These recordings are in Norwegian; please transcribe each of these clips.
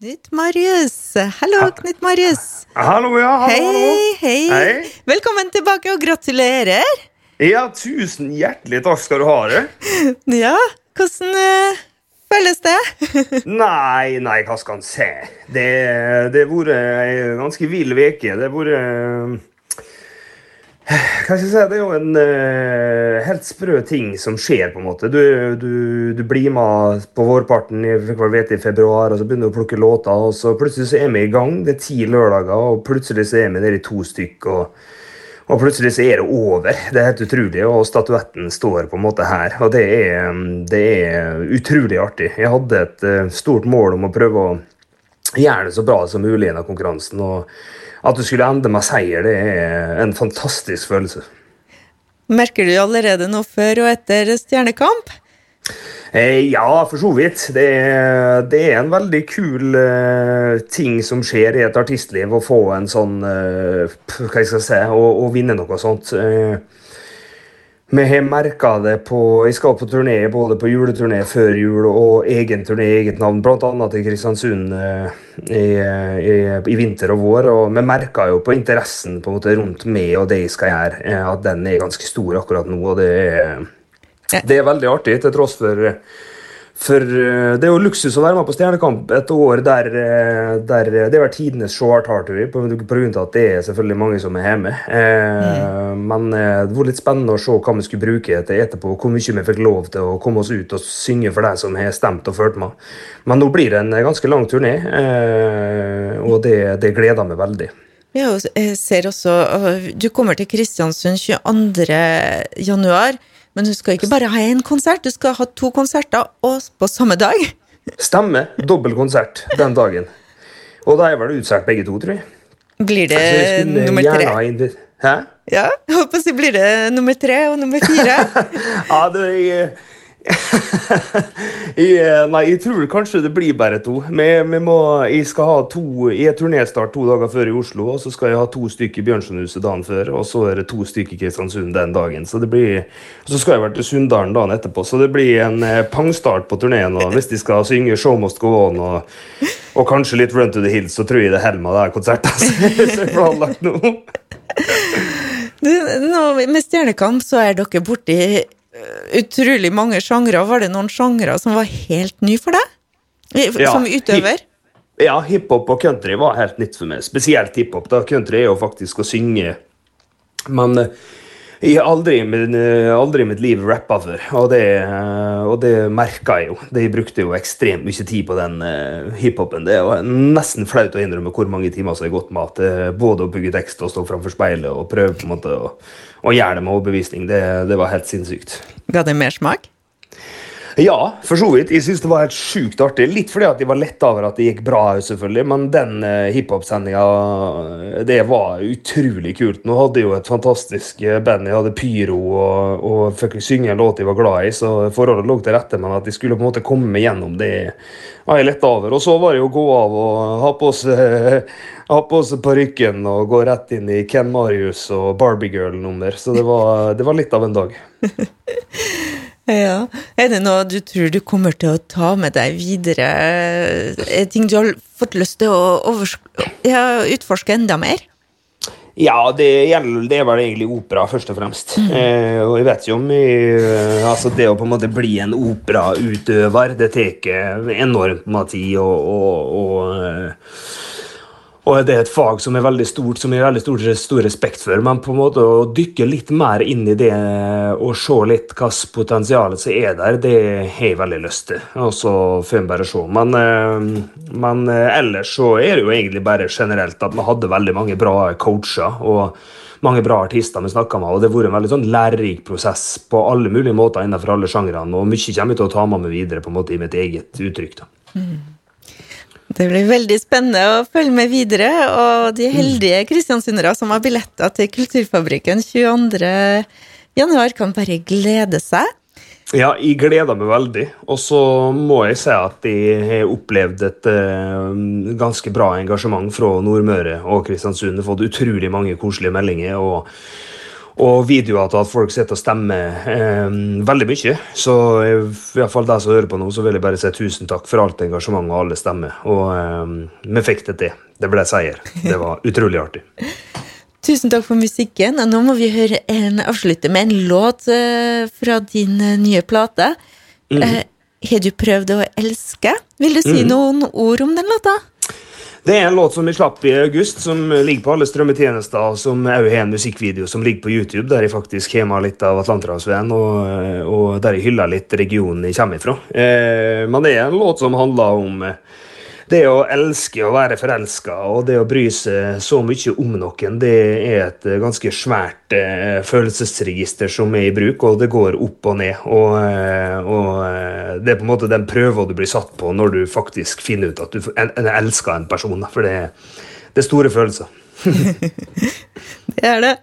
Knut Marius. Hallo, Knut Marius. Hallo, ja. Hallo, Hei, hei, Hei. Velkommen tilbake, og gratulerer. Ja, tusen hjertelig takk skal du ha. det. Ja, hvordan uh, føles det? Nei, nei, hva skal en se. Det det har vært ei ganske vill uke. Det har vært eh, Hva skal jeg si? Det er jo en uh, helt sprø ting som skjer, på en måte. Du, du, du blir med på vårparten i, vet, i februar, og så begynner du å plukke låter, og så plutselig så er vi i gang. Det er ti lørdager, og plutselig så er vi der i to stykk. og og plutselig så er det over. Det er helt utrolig. Og statuetten står på en måte her. Og det er, det er utrolig artig. Jeg hadde et uh, stort mål om å prøve å gjøre det så bra som mulig i denne konkurransen. Og at du skulle ende med seier, det er en fantastisk følelse. Merker du allerede noe før og etter Stjernekamp? Eh, ja, for så vidt. Det det er en veldig kul eh, ting som skjer i et artistliv, å få en sånn eh, Hva skal jeg si Å, å vinne noe sånt. Eh, vi har merka det på Jeg skal på turné, både på juleturné før jul og egen turné, i eget navn, bl.a. til Kristiansund eh, i, i, i vinter og vår. Og vi merker jo på interessen på en måte rundt meg og det jeg skal gjøre, eh, at den er ganske stor akkurat nå. og det er det er veldig artig, til tross for For eh, det er jo luksus å være med på Stjernekamp et år der, eh, der det har vært tidenes short Artery, av at det er selvfølgelig mange som er hjemme. Eh, Men eh, det var litt spennende å se hva vi skulle bruke til etterpå, hvor mye vi fikk lov til å komme oss ut og synge for deg som har stemt og fulgt med. Men nå blir det en ganske lang turné, eh, og det, det gleder meg veldig. Ja, jeg ser også Du kommer til Kristiansund 22. januar, men du skal ikke bare ha én konsert, du skal ha to konserter og på samme dag. Stemmer. Dobbel konsert den dagen. Og da er vel utsolgt begge to, tror jeg. Blir det jeg nummer tre? Hæ? Ja, jeg håper å si blir det nummer tre og nummer fire. Ja, det jeg, jeg, Nei, jeg tror kanskje det blir bare to. Men vi må, jeg skal ha to Jeg er turnéstart to dager før i Oslo, og så skal jeg ha to stykker i Bjørnsonhuset dagen før, og så er det to stykker i Kristiansund den dagen. Så det blir Så skal jeg være til Sunndalen dagen etterpå, så det blir en eh, pangstart på turneen. Og hvis de skal synge 'Show Must Go On' og, og kanskje litt 'Run to the Hills', så tror jeg det holder med er konsertet som er planlagt nå. Nå, med Stjernekamp så er dere borti utrolig mange sjangre. Var det noen sjangre som var helt ny for deg? Som Ja, utøver? Ja, hiphop og country var helt nytt for meg. Spesielt hiphop. da. Country er jo faktisk å synge. Men eh, jeg har aldri, i eh, mitt liv rappa før, og det, eh, og det merka jeg jo. Det jeg brukte jo ekstremt mye tid på den eh, hiphopen. Det er nesten flaut å innrømme hvor mange timer som har gått med at både å bygge tekst og stå framfor speilet og prøve på en måte å, å gjøre det med overbevisning. Det, det var helt sinnssykt. Ga det mersmak? Ja, for så vidt. Jeg syns det var helt sjukt artig. Litt fordi at jeg var letta over at det gikk bra, selvfølgelig. Men den uh, hiphop-sendinga, det var utrolig kult. Nå hadde jeg jo et fantastisk eh, band. Jeg hadde Pyro og, og fikk synge en låt jeg var glad i, så forholdet lå til rette. Men at jeg skulle på en måte komme meg gjennom det, var jeg letta over. Og så var det jo å gå av og ha på seg ha på seg parykken og gå rett inn i Ken Marius og Barbie Girl-nummer. Så det var, det var litt av en dag. Ja. Er det noe du tror du kommer til å ta med deg videre? Er det ting du har fått lyst til å utforske enda mer? Ja, det, gjelder, det er vel egentlig opera, først og fremst. Eh, og jeg vet jo om jeg, eh, altså Det å på en måte bli en operautøver, det tar enormt med tid. Og, og, og, og det er et fag som er veldig stort, som jeg har veldig stor, stor respekt for. Men på en måte å dykke litt mer inn i det og se litt hvilket potensial som er der, det har jeg veldig lyst til. Og så får en bare se. Men, eh, men eh, ellers så er det jo egentlig bare generelt at vi hadde veldig mange bra coacher. og mange bra artister vi snakket med, og det har vært en veldig sånn lærerik prosess på alle mulige måter innenfor alle sjangrene. Og mye kommer jeg til å ta med meg videre på en måte i mitt eget uttrykk. da. Det blir veldig spennende å følge med videre, og de heldige kristiansundere som har billetter til Kulturfabrikken 22. januar, kan bare glede seg. Ja, jeg gleder meg veldig. Og så må jeg si at jeg har opplevd et uh, ganske bra engasjement fra Nordmøre og Kristiansund. Fått utrolig mange koselige meldinger. og og videoer til at folk sitter og stemmer eh, veldig mye. Så i hvert fall de som hører på nå, så vil jeg bare si tusen takk for alt engasjement og alle stemmer. Og eh, vi fikk det til. Det ble seier. Det var utrolig artig. Tusen takk for musikken. Og nå må vi høre en, avslutte med en låt uh, fra din uh, nye plate. Mm. Uh, har du prøvd å elske? Vil du si mm. noen ord om den låta? Det er en låt som vi slapp i august, som ligger på alle strømmetjenester. Som òg har en musikkvideo som ligger på YouTube, der jeg faktisk har litt av Atlanterhavsveien, og, og, der jeg hyller litt regionen jeg kommer ifra. Eh, men det er en låt som handler om eh, det å elske og være forelska og det å bry seg så mye om noen, det er et ganske svært eh, følelsesregister som er i bruk, og det går opp og ned. Og, eh, og eh, det er på en måte den prøva du blir satt på når du faktisk finner ut at du elsker en person. For det, det er store følelser. det er det.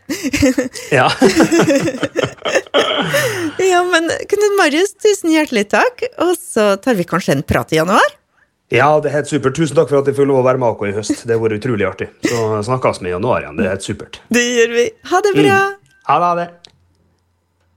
ja. ja, men Knut Marius, tusen hjertelig takk. Og så tar vi kanskje en prat i januar? Ja, det er helt supert. Tusen takk for at jeg får lov å være med dere i høst. Det har vært utrolig artig. Så snakkes vi i januar igjen. Det er helt supert. Det gjør vi. Ha det bra. Mm. Ha det.